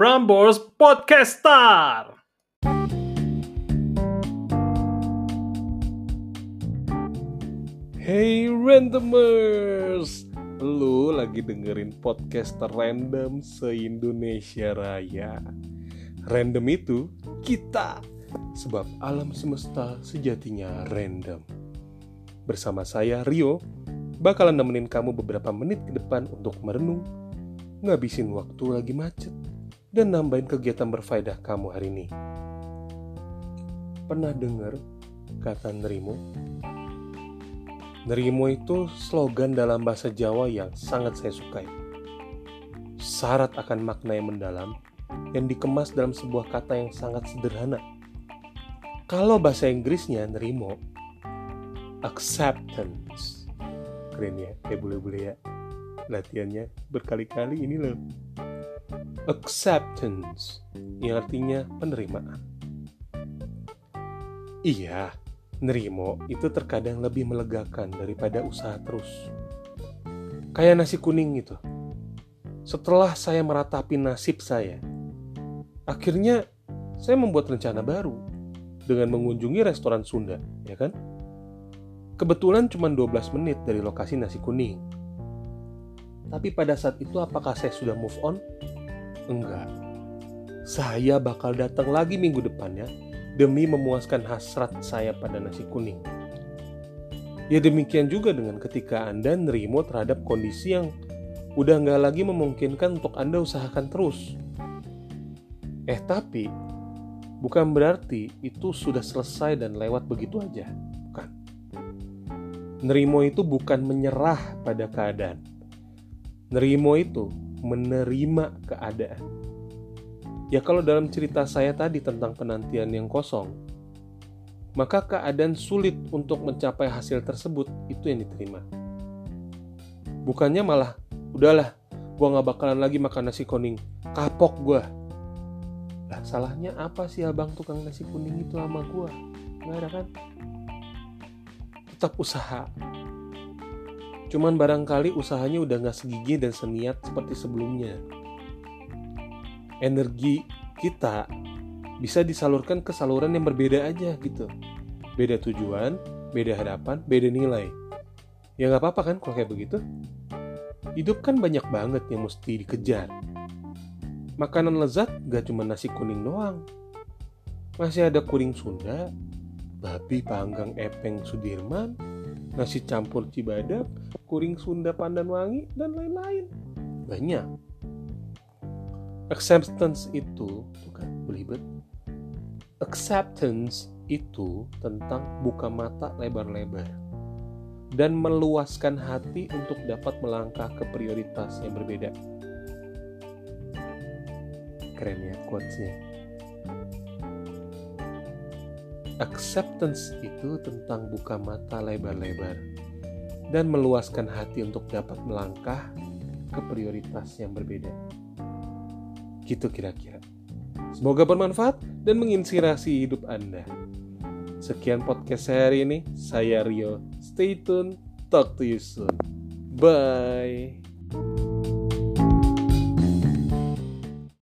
Prambors Podcaster. Hey randomers, lu lagi dengerin podcast random se-Indonesia Raya. Random itu kita, sebab alam semesta sejatinya random. Bersama saya Rio, bakalan nemenin kamu beberapa menit ke depan untuk merenung, ngabisin waktu lagi macet, dan nambahin kegiatan berfaedah kamu hari ini. Pernah dengar kata nerimo? Nerimo itu slogan dalam bahasa Jawa yang sangat saya sukai. Syarat akan makna yang mendalam yang dikemas dalam sebuah kata yang sangat sederhana. Kalau bahasa Inggrisnya nerimo, acceptance. Keren ya, kayak bule-bule ya. Latihannya berkali-kali ini loh. Acceptance, yang artinya penerimaan. Iya, nerimo itu terkadang lebih melegakan daripada usaha terus. Kayak nasi kuning itu. Setelah saya meratapi nasib saya, akhirnya saya membuat rencana baru dengan mengunjungi restoran Sunda, ya kan? Kebetulan cuma 12 menit dari lokasi nasi kuning. Tapi pada saat itu apakah saya sudah move on? Enggak. Saya bakal datang lagi minggu depannya demi memuaskan hasrat saya pada nasi kuning. Ya demikian juga dengan ketika Anda nerimo terhadap kondisi yang udah nggak lagi memungkinkan untuk Anda usahakan terus. Eh tapi, bukan berarti itu sudah selesai dan lewat begitu aja. Bukan. Nerimo itu bukan menyerah pada keadaan. Nerimo itu menerima keadaan. Ya kalau dalam cerita saya tadi tentang penantian yang kosong, maka keadaan sulit untuk mencapai hasil tersebut itu yang diterima. Bukannya malah, udahlah, gua nggak bakalan lagi makan nasi kuning, kapok gua. Lah salahnya apa sih abang tukang nasi kuning itu sama gua? Nggak ada kan? Tetap usaha. Cuman barangkali usahanya udah nggak segigi dan seniat seperti sebelumnya energi kita bisa disalurkan ke saluran yang berbeda aja gitu. Beda tujuan, beda harapan, beda nilai. Ya nggak apa-apa kan kalau kayak begitu. Hidup kan banyak banget yang mesti dikejar. Makanan lezat gak cuma nasi kuning doang. Masih ada kuring Sunda, babi panggang epeng Sudirman, nasi campur Cibadap, kuring Sunda Pandan Wangi, dan lain-lain. Banyak. Acceptance itu tuh kan belibet. Acceptance itu tentang buka mata lebar-lebar dan meluaskan hati untuk dapat melangkah ke prioritas yang berbeda. Keren ya quotesnya. Acceptance itu tentang buka mata lebar-lebar dan meluaskan hati untuk dapat melangkah ke prioritas yang berbeda. Gitu kira-kira. Semoga bermanfaat dan menginspirasi hidup Anda. Sekian podcast saya hari ini. Saya Rio. Stay tune. Talk to you soon. Bye.